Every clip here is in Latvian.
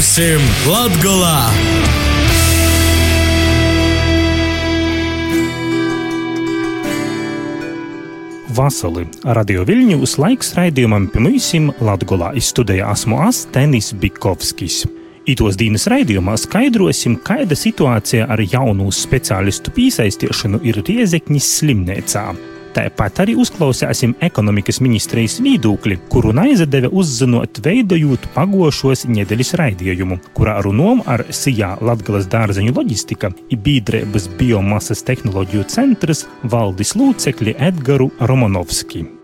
Būsim Latgolā! Vasali radio Viļņus laiks raidījumam pirmīsim Latgolā izstudēja esmu es Tenis Bikovskis. Itos dienas raidījumā skaidrosim, kāda situācija ar jaunu speciālistu piesaistīšanu ir Riezekņas slimnīcā. Tāpat arī uzklausīsim ekonomikas ministrijas viedokli, kuru aizadeve uzzinot, veidojot pagošos nedēļas raidījumu, kurā runām ar Sijā Latgales dārzeņu loģistika ir biedrības biomasas tehnoloģiju centrs valdes lūcekļi Edgaru Romanovski.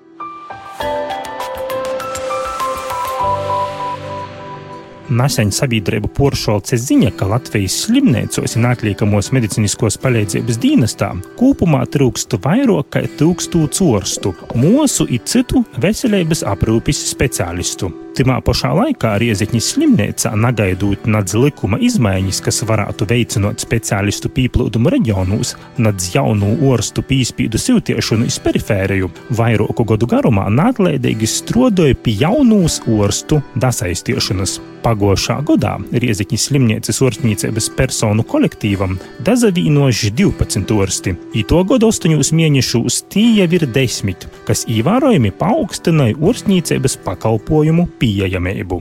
Nesen sabiedrība poršolce ziņa, ka Latvijas slimnīcos un atliekamos medicīniskos palīdzības dienestā kopumā trūkst vairāk kā tūkstošu orstu, mūsu un citu veselības aprūpes speciālistu. Timā pašā laikā Riezekņas slimnīcā negaidot nadz likuma izmaiņas, kas varētu veicināt speciālistu pieplūdumu reģionos, nadz jaunu orstu pīspīdu siltiešanu iz perifēriju, vairāku gadu garumā nātlaidīgi strodoja pie jaunūs orstu dasaistiešanas. Pagošā gadā Riezekņas slimnīcas orstniecības personu kolektīvam dazavīnoši 12 orsti, i to gadu 8 mēnešus tie ir 10, kas ievērojami paaugstināja orstniecības pakalpojumu pieejamību.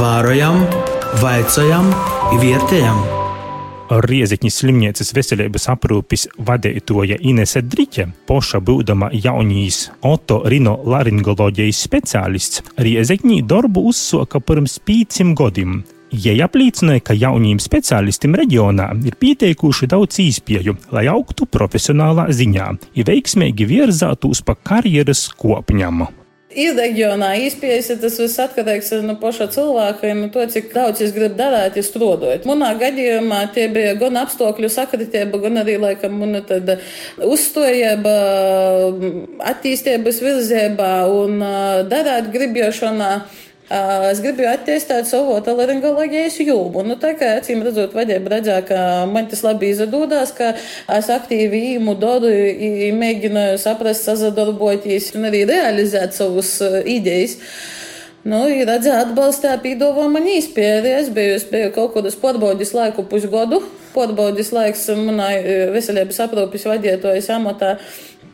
Vārojam, vaicājam, vietējam. Rieziņas slimnīcas veselības aprūpes vadītāja Inese Driķe, poša būdama jaunīs Oto Rino laringoloģijas speciālists, Rieziņī darbu uzsoka pirms pīcim gadiem. Jie apliecināja, ka jauniem speciālistiem reģionā ir pieteikuši daudz īspēju, lai augtu profesionālā ziņā, ir veiksmīgi virzātos pa karjeras kopņam. Ir reģionā izpējas, tas viss atkarīgs no paša cilvēka un no to, cik daudz es gribu darīt, es strādāju. Manā gadījumā tie bija gan apstākļu sakritība, gan arī, laikam, mana uzstojība, attīstības virzībā un darīt gribēšanā. Es gribēju attīstīt savu otolaringoloģijas jomu. Nu, tā kā acīm redzot, vadība redzēja, ka man tas labi izdodas, ka es aktīvi īmu dodu, mēģināju saprast, sazadarboties un arī realizēt savus idejas. Nu, ir redzēta atbalstā pīdāvā man īspēja. Es biju, es biju kaut kādas pārbaudas laiku pusgadu. Pārbaudas laiks manai veselības aprūpes vadītājas amatā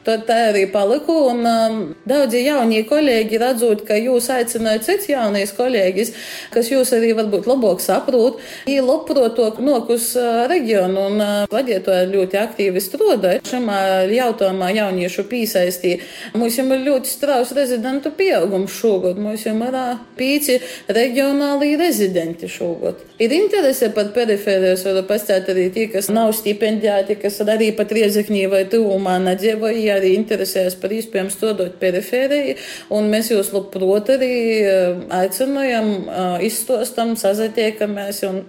Tad tā arī paliku. Un, um, daudzi jaunie kolēģi redzot, ka jūs aicināt cits jaunais kolēģis, kas jūs arī varbūt labāk saprot, ir labprātāk nokus uh, reģionu un uh, vadītāji ļoti aktīvi strādāja. Šimā jautājumā jauniešu piesaistī. Mums jau ir ļoti strauss rezidentu pieaugums šogad. Mums jau ir uh, pīci reģionāli rezidenti šogad. Ir interese pat perifērijas, var pastāstīt arī tie, kas nav stipendēti, kas arī pat riezekņī vai tuvumā nedzīvoja arī interesējas par iespējām stodot perifēriju, un mēs jūs labprot arī eh, aicinājam, eh, izstostam, sazatiekamies un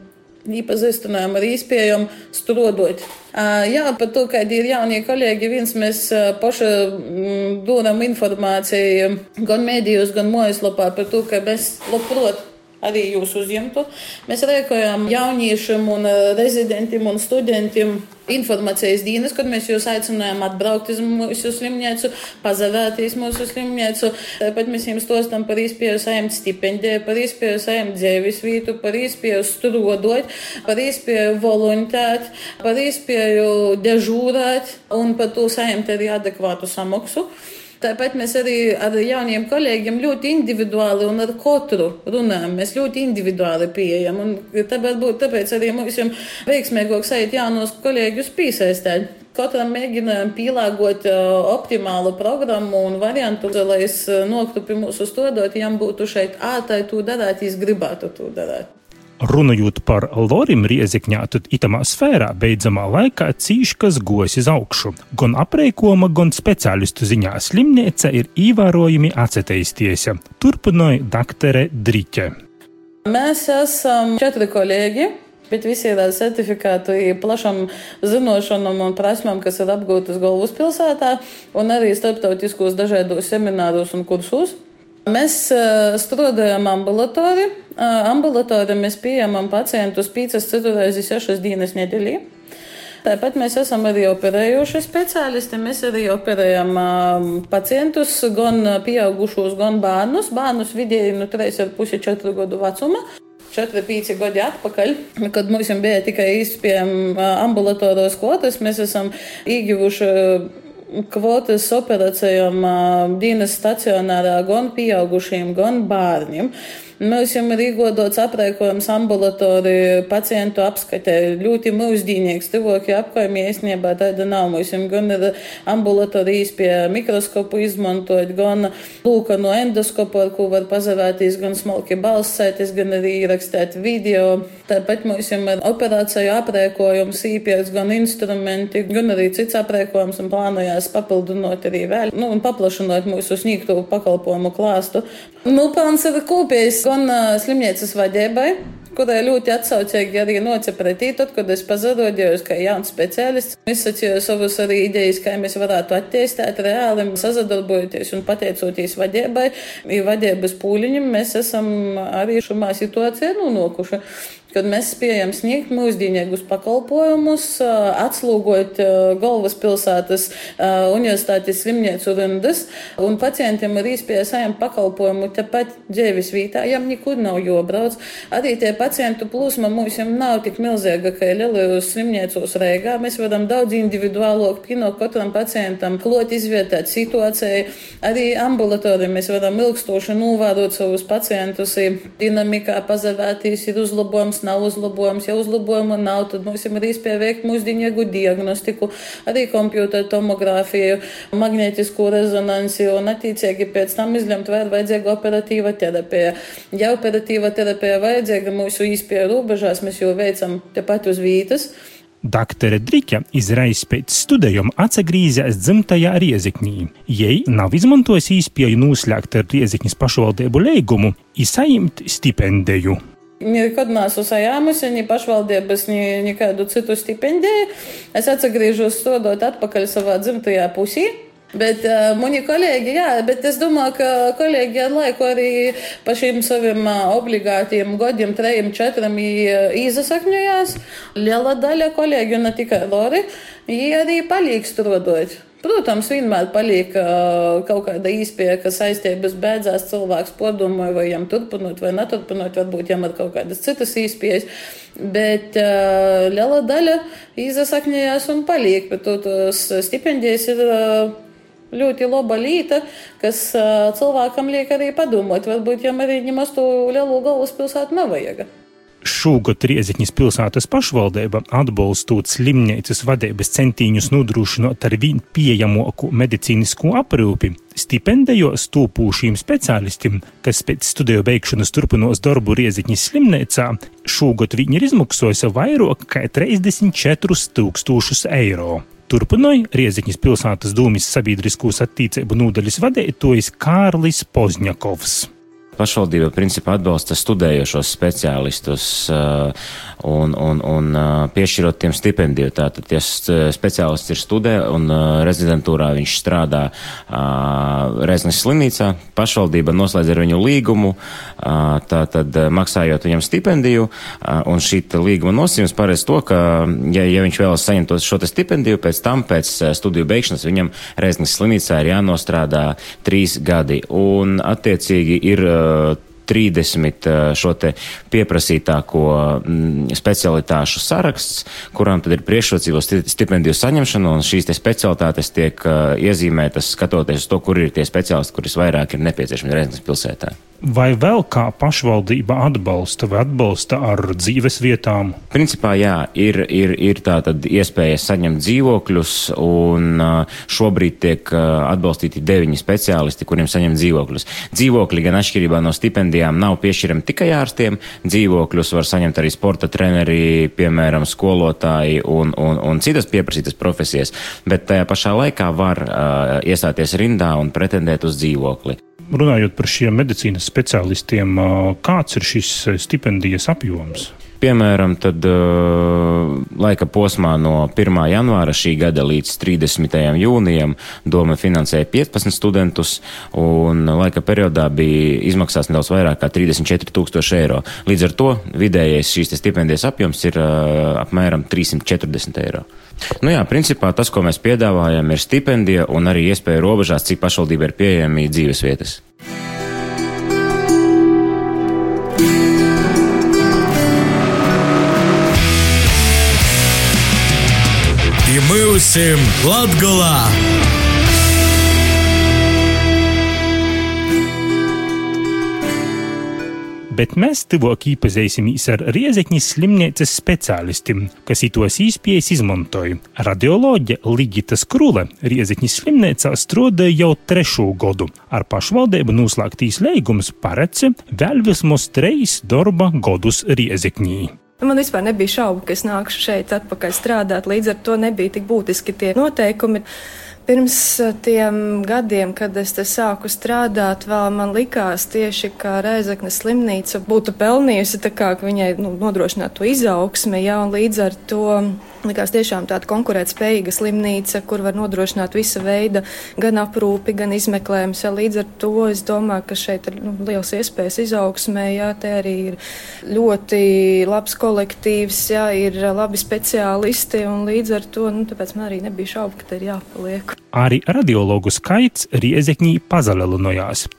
iepazīstinājām ar iespējām strodot. Eh, jā, par to, kādi ir jaunie kolēģi, viens mēs paši mm, dodam informāciju gan mēdījos, gan mājaslapā par to, ka mēs labprot arī jūs uzņemtu. Mēs rēkojam jauniešiem un eh, rezidentiem un studentiem informācijas dienas, kad mēs jūs aicinājām atbraukt uz mūsu slimnīcu, pazavēties mūsu slimnīcu. Tāpat mēs jums stostam par iespēju saņemt stipendiju, par iespēju saņemt dzīves vietu, par iespēju strādāt, par iespēju voluntēt, par iespēju dežūrēt un par to saņemt arī adekvātu samaksu. Tāpat mēs arī ar jauniem kolēģiem ļoti individuāli un ar katru runājam. Mēs ļoti individuāli pieejam. Tāpēc, tāpēc arī mums ir veiksmīgāk sajūt jaunos kolēģus piesaistīt. Katram mēģinājām pielāgot optimālu programmu un variantu, lai es noktu pie mūsu stodot, ja būtu šeit ātrai to darīt, ja gribētu to darīt. Runājot par Lorim Riezikņā, tad itamā sfērā beidzamā laikā cīškas gojas uz augšu. Gan apreikoma, gan speciālistu ziņā slimnīca ir ievērojami atceteisties. Turpināja doktere Driķe. Mēs esam četri kolēģi. Bet visi ir ar certifikātu, plašam zināšanām un prasmēm, kas ir apgūtas galvaspilsētā, un arī starptautiskos dažādos semināros un kursos. Mēs strādājam ambulatori. Ambulatori mēs pieejamam pacientus 5-4 reizes 6 dienas nedēļā. Tāpat mēs esam arī operējuši speciālisti. Mēs arī operējam um, pacientus, gan pieaugušos, gan bērnus. Bērnus vidēji no 3,5-4 gadu vecuma. 4-5 gadi atpakaļ, kad mums bija tikai izpējami ambulatoros kvotas, mēs esam ieguvuši kvotas operācijām dienas stacionārā gan pieaugušiem, gan bērniem. Mēs jau ir iegodots aprēkojums ambulatori pacientu apskatē. Ļoti mūsdīnīgs, tuvākie apkaimie īstenībā tāda nav. Mums jau gan ir ambulatorijas pie mikroskopu izmantot, gan lūka no endoskopu, ar ko var pazavērtīs, gan smalki balsēties, gan arī ierakstēt video. Tāpat mums jau ir operāciju aprēkojums īpies, gan instrumenti, gan arī cits aprēkojums un plānojās papildinot arī vēl, nu, un paplašinot mūsu sniegto pakalpojumu klāstu. Nu, plāns ir kopējs gan uh, slimnīcas vadībai, kurai ļoti atsaucīgi arī noca pretī, tad, kad es pazarojos kā jauns speciālists. Izsacīju savus arī idejas, kā mēs varētu attīstīt reāli, sazadarbojoties un pateicoties vadībai, vadības pūliņam, mēs esam arī šumā situācijā nonākuši kad mēs spējam sniegt mūsdienīgus pakalpojumus, atslūgot galvaspilsētas universitātes slimnīcu rindas, un pacientiem ir iespēja saņemt pakalpojumu tepat dzīves vietā, jām nekur nav jobrauc. Arī tie pacientu plūsma mums nav tik milzīga, ka ir lielajos slimnīcos Rīgā. Mēs varam daudz individuālāk pinot katram pacientam, klot izvietēt situāciju. Arī ambulatorija mēs varam ilgstoši novērot savus pacientus, dinamikā pazavērtīs, ir uzlabojums nav uzlabojums. Ja uzlabojuma nav, tad mums ir iespēja veikt mūsdienīgu diagnostiku, arī kompjūteru tomogrāfiju, magnētisko rezonansi un attiecīgi pēc tam izlemt, vai ir vajadzīga operatīva terapija. Ja operatīva terapija vajadzīga mūsu īspēja robežās, mēs jau veicam tepat uz vītas. Daktere Drika izreiz pēc studējuma atgriezīsies dzimtajā Rieziknī. Jei nav izmantojis īspēju noslēgt ar Riezikņas pašvaldību līgumu, izsaimt stipendiju. Nekad neesmu sajāmusi ni pašvaldības, nekādu citu stipendiju. Es atgriežos strādāt atpakaļ savā dzimtajā pusī. Bet uh, mani kolēģi, jā, bet es domāju, ka kolēģi ar laiku arī pa šīm saviem uh, obligātiem gadiem, trejiem, četram izsakņojās. Liela daļa kolēģi, ne tikai Lori, arī paliek strādāt. Protams, vienmēr paliek kaut kāda īspēja, ka saistības beidzās, cilvēks padomāja, vai viņam turpinot vai neturpinot, varbūt viņam ir kaut kādas citas īspējas. Bet uh, liela daļa izsakņojās un paliek, bet tos stipendijas ir. Uh, ļoti laba lieta, kas cilvēkam liek arī padomāt. Varbūt viņam arī nemaz to lielo galvaspilsētu nevajag. Šogad Rieziņas pilsētas pašvaldība atbalstot slimnīcas vadības centīņus nodrošinot ar vien pieejamoku medicīnisko aprūpi, stipendējos tūpūšiem speciālistiem, kas pēc studiju beigšanas turpinos darbu Rieziņas slimnīcā, šogad viņi ir izmaksojusi vairāk kā 34 tūkstošus eiro. Turpināja Rieziņas pilsētas dūmis sabiedriskos attīstību nodaļas vadītājs Kārlis Pozņakovs. Pašvaldība principā atbalsta studējošos speciālistus uh, un, un, un uh, piešķirot tiem stipendiju. Tātad, ja speciālists ir studē un uh, rezidentūrā viņš strādā Reznes slimnīcā, pašvaldība noslēdz ar viņu līgumu, tātad maksājot viņam stipendiju, un šī līguma nosacījums paredz to, ka, ja, ja viņš vēlas saņemt šo stipendiju, pēc tam, pēc studiju beigšanas, viņam Reznes slimnīcā ir jānostrādā trīs gadi. Un, attiecīgi, ir 30 šo te pieprasītāko mm, specialitāšu saraksts, kurām tad ir priekšrocība stipendiju saņemšana, un šīs te specialitātes tiek iezīmētas skatoties uz to, kur ir tie speciālisti, kuris vairāk ir nepieciešami Reizes pilsētā. Vai vēl kā pašvaldība atbalsta vai atbalsta ar dzīves vietām? Principā jā, ir, ir, ir tā tad iespēja saņemt dzīvokļus, un šobrīd tiek atbalstīti deviņi speciālisti, kuriem saņem dzīvokļus. Dzīvokļi gan atšķirībā no stipendijām nav piešķirami tikai ārstiem, dzīvokļus var saņemt arī sporta treneri, piemēram, skolotāji un, un, un citas pieprasītas profesijas, bet tajā pašā laikā var uh, iestāties rindā un pretendēt uz dzīvokli runājot par šiem medicīnas speciālistiem, kāds ir šis stipendijas apjoms? Piemēram, tad uh, laika posmā no 1. janvāra šī gada līdz 30. jūnijam doma finansēja 15 studentus, un laika periodā bija izmaksās nedaudz vairāk kā 34 tūkstoši eiro. Līdz ar to vidējais šīs stipendijas apjoms ir uh, apmēram 340 eiro. Nu jā, principā tas, ko mēs piedāvājam, ir stipendija un arī iespēja robežās, cik pašvaldība ir pieejami dzīves vietas. Mūsim Latgolā! bet mēs tuvāk iepazīsimies ar Riezekņas slimnīcas speciālistiem, kas itos īspējas izmantoja. Radioloģija Ligita Skrule Riezekņas slimnīcā strādāja jau trešo gadu. Ar pašvaldību noslēgtīs līgums paredz vēl vismaz trīs darba godus Riezekņī. Man vispār nebija šaubu, ka es nākšu šeit atpakaļ strādāt, līdz ar to nebija tik būtiski tie noteikumi. Pirms eh, tiem gadiem, kad es te sāku strādāt, vēl man likās tieši, ka Reizeknas slimnīca būtu pelnījusi tā kā viņai nu, nodrošināt to izaugsmi, jā, un līdz ar to likās tiešām tāda konkurētspējīga slimnīca, kur var nodrošināt visa veida gan aprūpi, gan izmeklējumus. Ja, līdz ar to es domāju, ka šeit ir nu, liels iespējas izaugsmē, jā, te arī ir ļoti labs kolektīvs, jā, ir labi speciālisti, un līdz ar to, nu, tāpēc man arī nebija šaubu, ka te ir jāpaliek. Arī radiologu skaits Riezekņī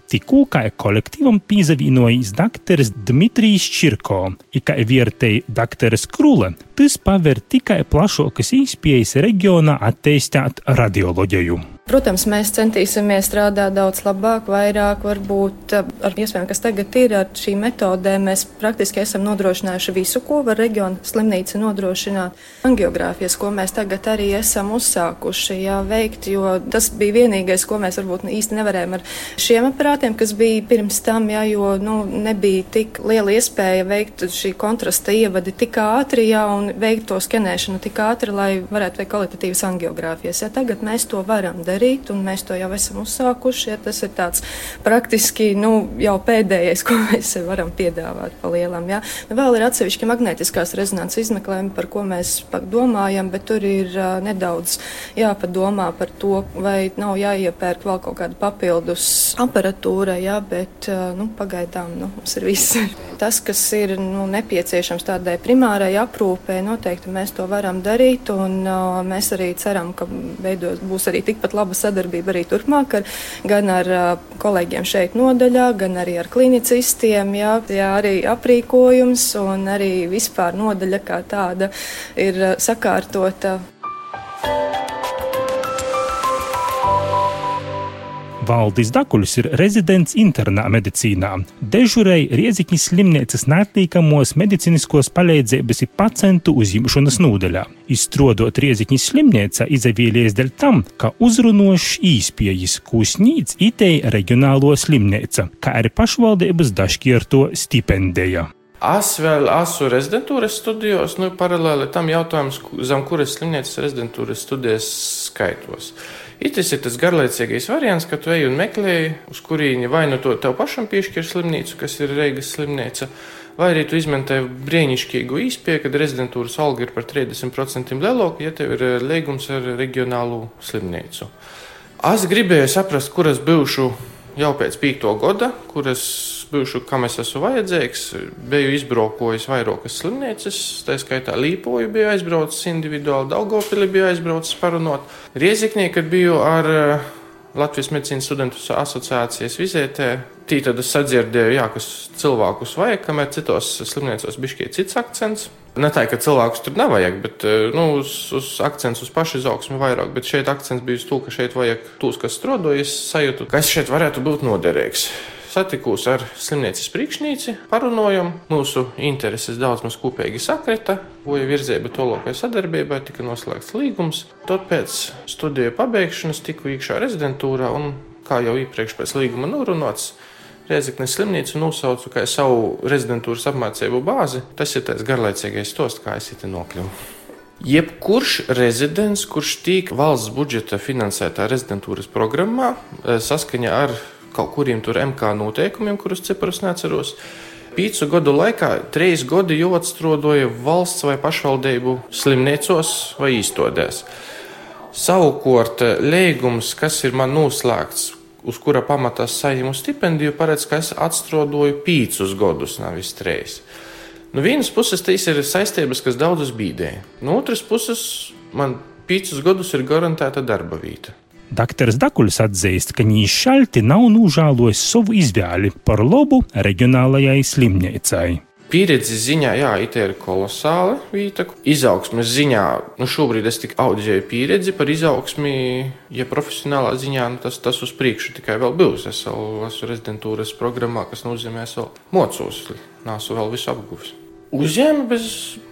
pazalielinājās. Tikko kā kolektīvam pīzavīnojis dakteris Dmitrijs Čirko, kā vērtēja dakteris Krule, tas paver tikai plašākas īspējas reģionā attīstīt radioloģiju. Protams, mēs centīsimies strādāt daudz labāk, vairāk, varbūt ar iespējām, kas tagad ir ar šīm metodēm. Mēs praktiski esam nodrošinājuši visu, ko var reģiona slimnīca nodrošināt. Angiogrāfijas, ko mēs tagad arī esam uzsākuši jā, veikt, jo tas bija vienīgais, ko mēs varbūt īsti nevarējām ar šiem aparātiem, kas bija pirms tam, jā, jo nu, nebija tik liela iespēja veikt šī kontrasta ievadi tik ātri jā, un veikt to skenēšanu tik ātri, lai varētu veikt kvalitatīvas angiogrāfijas. Jā, tagad mēs to varam darīt un mēs to jau esam uzsākuši. Ja, tas ir tāds praktiski nu, jau pēdējais, ko mēs varam piedāvāt pa lielam. Ja. Nu, vēl ir atsevišķi magnētiskās rezonances izmeklējumi, par ko mēs domājam, bet tur ir uh, nedaudz jāpadomā par to, vai nav jāiepērk vēl kaut kāda papildus aparatūra, ja, bet uh, nu, pagaidām nu, mums ir viss. Tas, kas ir nu, nepieciešams tādai primārai aprūpē, noteikti mēs to varam darīt, un uh, mēs arī ceram, ka beidos būs arī tikpat laba sadarbība arī turpmāk ar, gan ar uh, kolēģiem šeit nodaļā, gan arī ar klinicistiem, jā, jā, arī aprīkojums un arī vispār nodaļa kā tāda ir sakārtota. Valdis Dakuļs ir rezidents internā medicīnā. Dežurēji Riezikņas slimnīcas nātlīkamos medicīniskos palīdzības ir pacientu uzņemšanas nūdeļā. Izstrodot Riezikņas slimnīca izavīlies dēļ tam, ka uzrunošs īspējas kūsnīts itei reģionālo slimnīca, kā arī pašvaldības dažkierto stipendija. Es vēl esmu rezidentūras studijos, nu, paralēli tam jautājums, zem kuras slimnīcas rezidentūras studijas skaitos. Itis ir tas garlaicīgais variants, ka tu ej un meklē, uz kurieni vai nu to tev pašam piešķir slimnīcu, kas ir Reigas slimnīca, vai arī tu izmanto brīnišķīgu īspēju, kad rezidentūras alga ir par 30% lielāka, ja tev ir eh, līgums ar reģionālu slimnīcu. Es gribēju saprast, kur es būšu jau pēc piekto gada, kur es bijuši, kam es esmu vajadzīgs. Biju izbraukojis vairākas slimnīcas, tā skaitā Līpoju biju aizbraucis individuāli, Daugopili biju aizbraucis parunot. Rieziknī, kad biju ar uh, Latvijas medicīnas studentu asociācijas vizitē, tī tad es sadzirdēju, jā, kas cilvēkus vajag, kamēr citos slimnīcos bija cits akcents. Ne tā, ka cilvēkus tur nevajag, bet eh, nu, uz, uz akcents uz pašu izaugsmu vairāk. Bet šeit akcents bija uz to, ka šeit vajag tos, kas strādājas, sajūtu, ka es šeit varētu būt noderīgs satikos ar slimnīcas priekšnīci, parunājam, mūsu intereses daudz mums kopīgi sakrita, voja virzība tolokai sadarbībai, tika noslēgts līgums. Tad pēc studiju pabeigšanas tiku iekšā rezidentūrā un, kā jau iepriekš pēc līguma norunāts, Rieziknes slimnīcu nosaucu kā savu rezidentūras apmācību bāzi. Tas ir tas garlaicīgais stosts, kā es te nokļuvu. Jebkurš rezidents, kurš tiek valsts budžeta finansētā rezidentūras programmā, eh, saskaņā ar kaut kuriem tur MK noteikumiem, kurus ciprus neatceros. Pīcu gadu laikā trīs gadi jau atstrodoja valsts vai pašvaldību slimnīcos vai īstodēs. Savukārt, līgums, kas ir man noslēgts, uz kura pamatā saņemu stipendiju, paredz, ka es atstrodoju pīcus gadus, nevis trīs. No nu, vienas puses, tas ir saistības, kas daudzus bīdē. No otras puses, man pīcus gadus ir garantēta darba vieta. Dr. Dakuļs atzīst, ka Nīšalti nav nūžālojis savu izvēli par labu reģionālajai slimnīcai. Pieredzes ziņā, jā, it ir kolosāla vīta. Izaugsmes ziņā, nu šobrīd es tikai audzēju pieredzi par izaugsmi, ja profesionālā ziņā, nu tas, tas uz priekšu tikai vēl būs. Es vēl esmu rezidentūras programmā, kas nozīmē, es vēl mocos, nāsu vēl visu apguvis. Uzņēma bez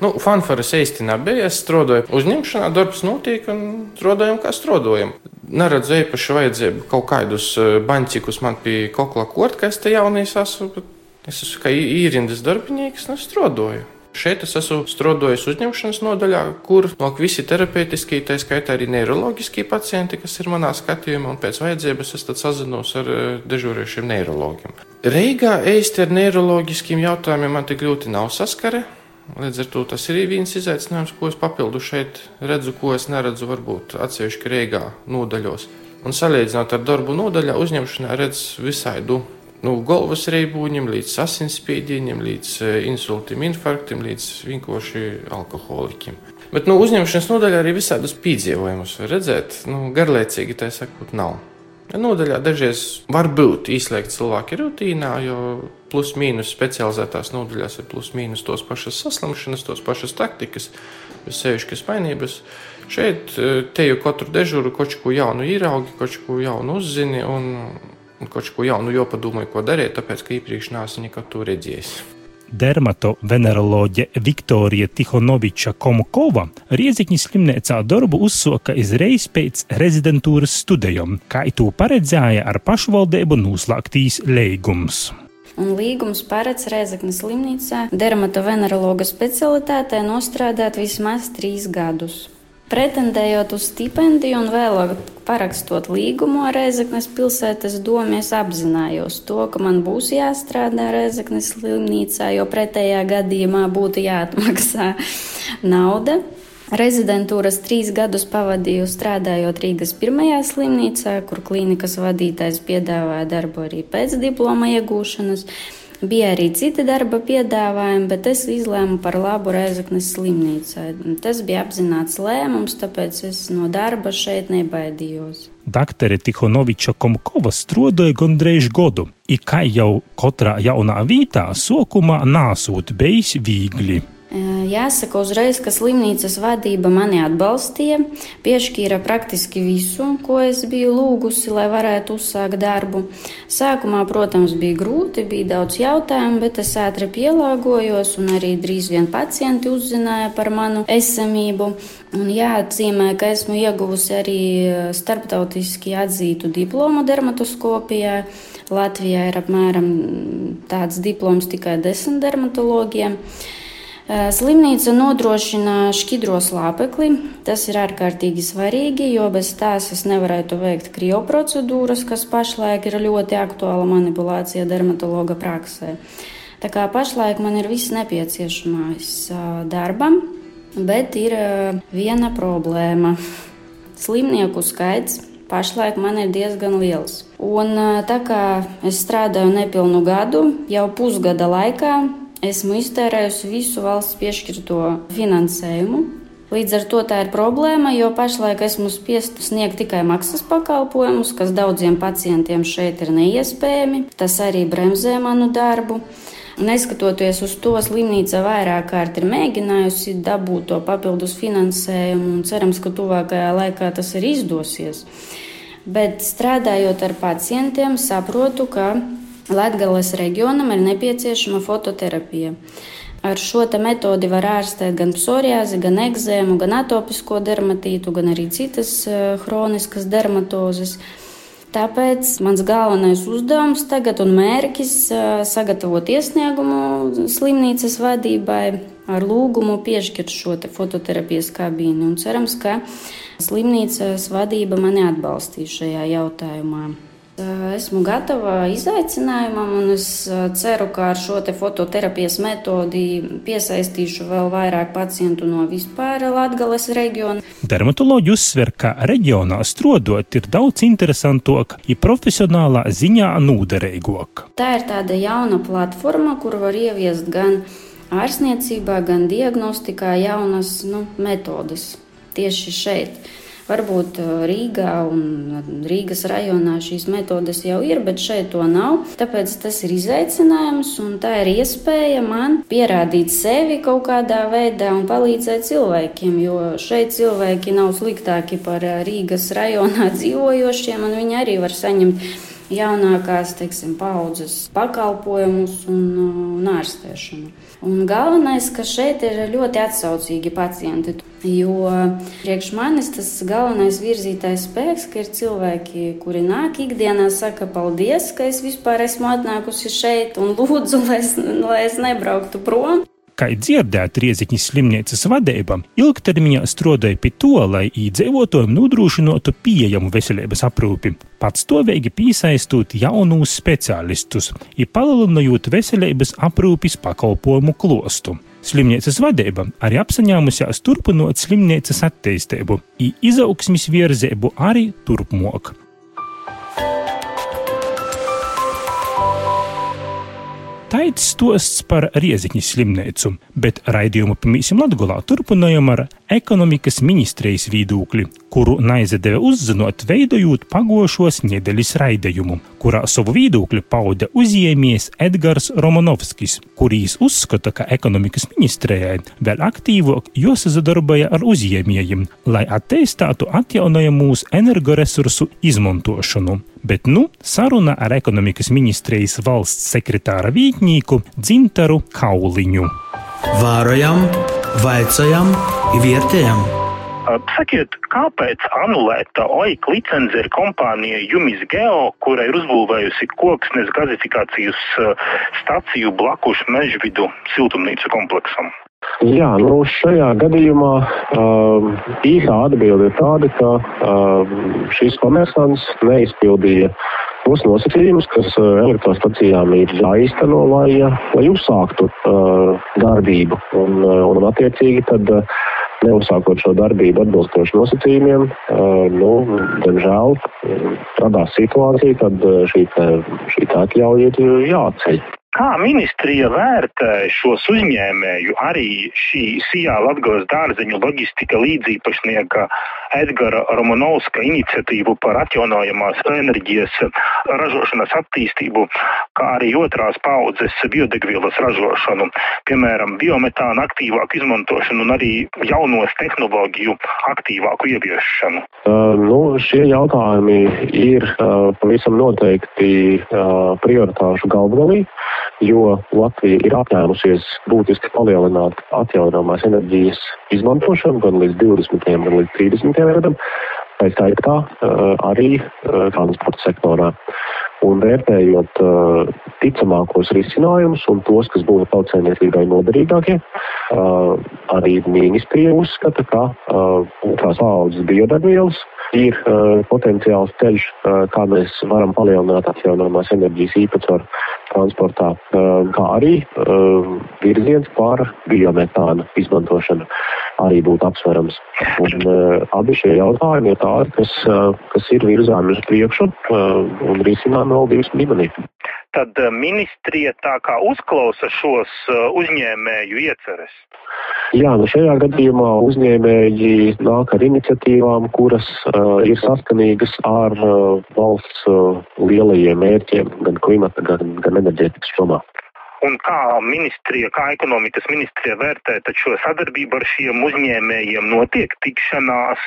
nu, fanfaras īsti nebija. Es strādāju uzņemšanā, darbs notiek un strādājam, kā strādājam. Neredzu īpaši vajadzību kaut kādus eh, baņķikus man pie kokla kort, ka es te jaunīs esmu. Es esmu kā īrindas darbinieks, es strādāju. Šeit es esmu strādājis uzņemšanas nodaļā, kur nāk visi terapeitiskie, tā skaitā arī neiroloģiskie pacienti, kas ir manā skatījumā, un pēc vajadzības es sazinos ar eh, dežūrējušiem neirologiem. Reigā īsti ar neiroloģiskiem jautājumiem man tik ļoti nav saskare. Līdz ar to tas ir viens izaicinājums, ko es papildu šeit redzu, ko es neredzu varbūt atsevišķi Reigā nodaļos. Un salīdzinot ar darbu nodaļā, uzņemšanā redz visaidu nu, galvas reibūņiem, līdz asinsspiedieniem, līdz e, insultam, infarktam, līdz vienkārši alkoholikiem. Bet nu, uzņemšanas nodaļā arī visādus piedzīvojumus var redzēt. Nu, garlaicīgi tā sakot, nav. Nodaļā dažreiz var būt izslēgt cilvēki rutīnā, jo plus-mínus specializētās nodaļās ir plus-mínus tos pašas saslimšanas, tos pašas taktikas, sevišķas mainības. Šeit e, te jau katru dežūru kaut ko jaunu īraugi, kaut ko jaunu uzzini. Un un kaut ko jaunu jopadomāju, ko darīt, tāpēc, ka iepriekš neesmu nekad to redzējis. Dermatoveneroloģe Viktorija Tihonoviča Komukova Riezikņas slimnīcā darbu uzsoka izreiz pēc rezidentūras studijām, kā to paredzēja ar pašvaldību noslēgtīs līgums. Un līgums paredz Reizeknas slimnīcā dermatovenerologa specialitātē nostrādāt vismaz trīs gadus. Pretendējot uz stipendiju un vēlāk parakstot līgumu ar Reizeknas pilsētas domu, es apzinājos to, ka man būs jāstrādā Reizeknas slimnīcā, jo pretējā gadījumā būtu jāatmaksā nauda. Rezidentūras trīs gadus pavadīju strādājot Rīgas pirmajā slimnīcā, kur klīnikas vadītājs piedāvāja darbu arī pēc diploma iegūšanas. Bija arī citi darba piedāvājumi, bet es izlēmu par labu Reizeknas slimnīcai. Tas bija apzināts lēmums, tāpēc es no darba šeit nebaidījos. Daktere Tihonoviča Komkova strādāja gandrīz gadu, i kā jau katrā jaunā vietā, sākumā nāsot bijis viegli. Jāsaka uzreiz, ka slimnīcas vadība mani atbalstīja, piešķīra praktiski visu, ko es biju lūgusi, lai varētu uzsākt darbu. Sākumā, protams, bija grūti, bija daudz jautājumu, bet es ātri pielāgojos, un arī drīz vien pacienti uzzināja par manu esamību. Un jāatzīmē, ka esmu ieguvusi arī starptautiski atzītu diplomu dermatoskopijā. Latvijā ir apmēram tāds diploms tikai desmit dermatologiem. Slimnīca nodrošina šķidro slāpekli. Tas ir ārkārtīgi svarīgi, jo bez tās es nevarētu veikt krioprocedūras, kas pašlaik ir ļoti aktuāla manipulācija dermatologa praksē. Tā kā pašlaik man ir viss nepieciešamais darbam, bet ir viena problēma. Slimnieku skaits pašlaik man ir diezgan liels. Un tā kā es strādāju nepilnu gadu, jau pusgada laikā esmu iztērējusi visu valsts piešķirto finansējumu. Līdz ar to tā ir problēma, jo pašlaik esmu spiest sniegt tikai maksas pakalpojumus, kas daudziem pacientiem šeit ir neiespējami. Tas arī bremzē manu darbu. Neskatoties uz to, slimnīca vairāk kārt ir mēģinājusi dabūt to papildus finansējumu, un cerams, ka tuvākajā laikā tas arī izdosies. Bet strādājot ar pacientiem, saprotu, ka Latvijas reģionam ir nepieciešama fototerapija. Ar šo metodi var ārstēt gan psoriāzi, gan ekzēmu, gan atopisko dermatītu, gan arī citas chroniskas eh, dermatozes. Tāpēc mans galvenais uzdevums tagad un mērķis ir sagatavot iesniegumu slimnīcas vadībai ar lūgumu piešķirt šo fototerapijas kabīni. Cerams, ka slimnīcas vadība mani atbalstīs šajā jautājumā. Esmu gatava izaicinājumam, un es ceru, ka ar šo fototerapijas metodi piesaistīšu vēl vairāk pacientu no vispār Latvijas reģiona. Dermatoloģi uzsver, ka reģionā strodot ir daudz interesantāk, ja profesionālā ziņā nūderīgāk. Tā ir tāda jauna platforma, kur var ieviest gan ārstniecībā, gan diagnostikā jaunas nu, metodes tieši šeit. Varbūt Rīgā un Rīgas rajonā šīs metodes jau ir, bet šeit to nav. Tāpēc tas ir izaicinājums un tā ir iespēja man pierādīt sevi kaut kādā veidā un palīdzēt cilvēkiem, jo šeit cilvēki nav sliktāki par Rīgas rajonā dzīvojošiem, un viņi arī var saņemt jaunākās teiksim, paudzes pakalpojumus un, un ārstēšanu. Un galvenais, ka šeit ir ļoti atsaucīgi pacienti, jo priekš manis tas galvenais virzītājs spēks, ka ir cilvēki, kuri nāk ikdienā, saka paldies, ka es vispār esmu atnākusi šeit un lūdzu, lai es, lai es nebrauktu prom. Kā dzirdēt, Rieziņas slimnīcas vadība ilgtermiņā strādāja pie to, lai iedzīvotājiem nodrošinātu pieejamu veselības aprūpi, patstāvīgi piesaistot jaunus speciālistus, ir palielinot veselības aprūpes pakalpojumu klostu. Slimnīcas vadība arī apsaņēmusies turpinot slimnīcas attīstību, izaugsmes virzību arī turpmāk. Taits stosts par Rieziņas slimnīcu, bet raidījumu pamīsim Latgolā. Turpinājam ar ekonomikas ministrijas viedokli, kuru naizadeve uzzinot, veidojot pagošos nedēļas raidījumu, kurā savu viedokli pauda uzņēmies Edgars Romanovskis, kurīs uzskata, ka ekonomikas ministrijai vēl aktīvāk jāsadarbojas ar uzņēmējiem, lai attīstītu atjaunojamos energoresursu izmantošanu bet nu saruna ar ekonomikas ministrijas valsts sekretāra vītņīku Dzintaru Kauliņu. Vārojam, vaicājam, vietējam! Sakiet, kāpēc anulēta OIK licence ir kompānija Jumis Geo, kura ir uzbūvējusi koksnes gazifikācijas staciju blakus mežvidu siltumnīcu kompleksam? Jā, nu šajā gadījumā uh, īsā atbilde ir tāda, ka uh, šis komersants neizpildīja tos nosacījumus, kas uh, elektrostacijām ir jāizteno, lai, lai uzsāktu uh, darbību. Un, uh, un attiecīgi tad, uh, neuzsākot šo darbību atbilstoši nosacījumiem, uh, nu, diemžēl radās situācija, kad šī, šī atļauja ir jāceļ. Kā ministrija vērtē šos uzņēmēju, arī šī Sijā Latgales dārzeņu loģistika līdzīpašnieka Edgara Romanovska iniciatīvu par atjaunojamās enerģijas ražošanas attīstību, kā arī otrās paudzes biodegvielas ražošanu, piemēram, biometāna aktīvāku izmantošanu un arī jaunos tehnoloģiju aktīvāku ieviešanu? Uh, nu, šie jautājumi ir uh, pavisam noteikti uh, prioritāšu galvgalī, jo Latvija ir apņēmusies būtiski palielināt atjaunāmās enerģijas izmantošanu gan līdz 20. gan līdz 30 gadam, tā skaitā arī transporta sektorā. Un vērtējot uh, ticamākos risinājumus un tos, kas būtu tautsēmniecībai noderīgākie, arī ministrija uzskata, ka otrās paudzes biodegvielas ir potenciāls ceļš, kā mēs varam palielināt atjaunāmās enerģijas īpatsvaru transportā, uh, kā arī uh, virziens pār biometāna izmantošanu arī būtu apsverams. Un, uh, abi šie jautājumi ir tādi, kas, kas ir virzāmi uz priekšu un risinājumi valdības līmenī. Tad ministrija tā kā uzklausa šos uzņēmēju ieceres. Jā, nu šajā gadījumā uzņēmēji nāk ar iniciatīvām, kuras uh, ir saskanīgas ar uh, valsts uh, lielajiem mērķiem gan klimata, gan, gan enerģētikas jomā un kā ministrija, kā ekonomikas ministrija vērtē šo sadarbību ar šiem uzņēmējiem, notiek tikšanās,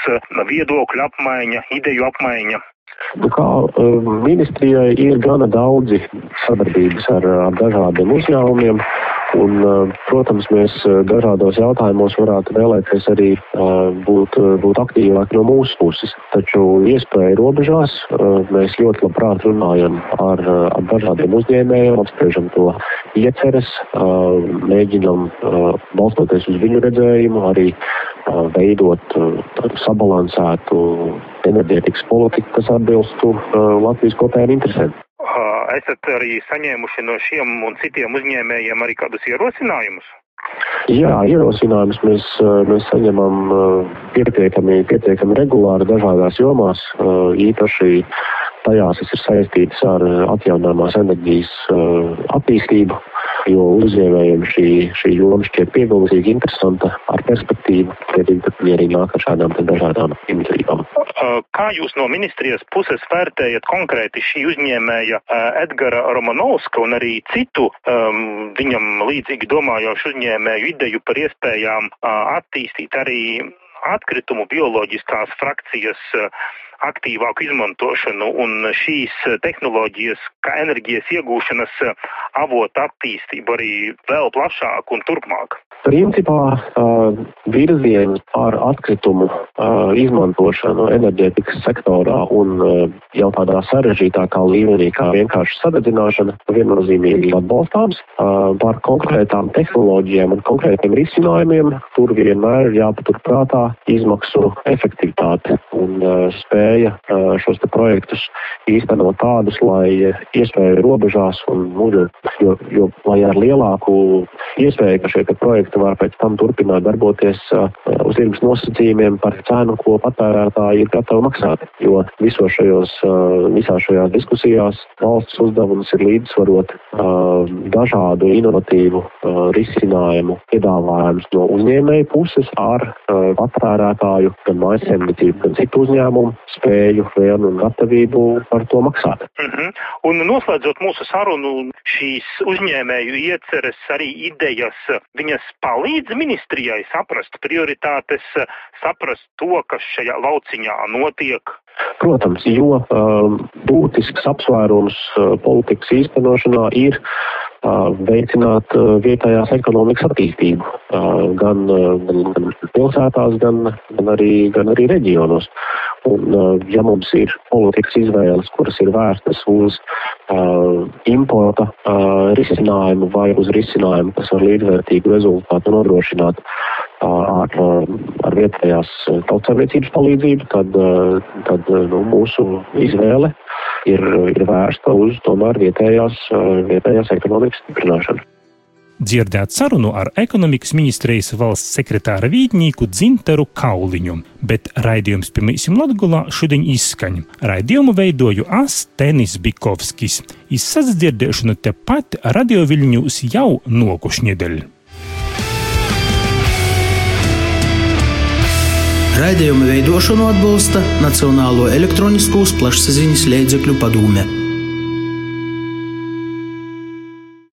viedokļu apmaiņa, ideju apmaiņa. Nu kā ministrijai ir gana daudzi sadarbības ar, ar dažādiem uzņēmumiem. Un, protams, mēs dažādos jautājumos varētu vēlēties arī būt, būt aktīvāki no mūsu puses. Taču iespēja robežās mēs ļoti labprāt runājam ar, ar dažādiem uzņēmējiem, apspriežam to ieceres, mēģinam balstoties uz viņu redzējumu arī veidot sabalansētu enerģētikas politiku, kas atbilstu Latvijas kopējiem interesēm esat arī saņēmuši no šiem un citiem uzņēmējiem arī kādus ierosinājumus? Jā, ierosinājumus mēs, mēs saņemam pietiekami, pietiekami regulāri dažādās jomās, īpaši tajās, kas ir saistītas ar atjaunāmās enerģijas attīstību. Jo uzņēmējiem šī, šī joma šķiet pievilcīga, interesanta, ar perspektīvu, tiecīgi, viņi arī nāk ar šādām dažādām iniciatīvām. Kā jūs no ministrijas puses vērtējat konkrēti šī uzņēmēja Edgara Romanovska un arī citu um, viņam līdzīgi domājošu uzņēmēju ideju par iespējām uh, attīstīt arī atkritumu bioloģiskās frakcijas uh, aktīvāku izmantošanu un šīs tehnoloģijas, kā enerģijas iegūšanas avota attīstību arī vēl plašāk un turpmāk. Principā uh, virziens par atkritumu izmantošanu enerģētikas sektorā un jau tādā sarežģītākā līmenī, kā vienkārši sadedzināšana, viennozīmīgi atbalstāms. Par konkrētām tehnoloģijām un konkrētiem risinājumiem tur vienmēr ir jāpaturprātā izmaksu efektivitāte un spēja šos projektus īstenot tādus, lai iespēju robežās un, nu, jo, jo, lai ar lielāku iespēju, ka šie projekti var pēc tam turpināt darboties uh, uz tirgus nosacījumiem par cenu, ko patērētāji ir gatavi maksāt. Jo visos šajos, uh, visās šajās diskusijās valsts uzdevums ir līdzsvarot uh, dažādu inovatīvu risinājumu piedāvājumus no uzņēmēju puses ar patērētāju, gan mājasēmniecību, gan citu uzņēmumu spēju, vēlmi un gatavību par to maksāt. Mm -hmm. Un noslēdzot mūsu sarunu, šīs uzņēmēju ieceres, arī idejas, viņas palīdz ministrijai saprast prioritātes, saprast to, kas šajā lauciņā notiek? Protams, jo uh, būtisks apsvērums uh, politikas īstenošanā ir veicināt vietējās ekonomikas attīstību gan, gan, gan pilsētās, gan, gan, arī, gan arī reģionos. Un, ja mums ir politikas izvēles, kuras ir vērstas uz uh, importa uh, risinājumu vai uz risinājumu, kas var līdzvērtīgu rezultātu nodrošināt ar, ar vietējās tautsēmniecības palīdzību, tad, tad nu, mūsu izvēle ir, ir vērsta uz tomēr vietējās, vietējās ekonomikas stiprināšanu dzirdēt sarunu ar ekonomikas ministrijas valsts sekretāra vītnieku Dzinteru Kauliņu, bet raidījums mums Latgulā šodien izskaņ. Raidījumu veidoju Astenis Bikovskis. Izsadzirdēšanu tepat Radio Viļņūs jau nokušņedeļ. Raidījuma veidošanu atbalsta Nacionālo elektronisko plašsaziņas līdzekļu padome.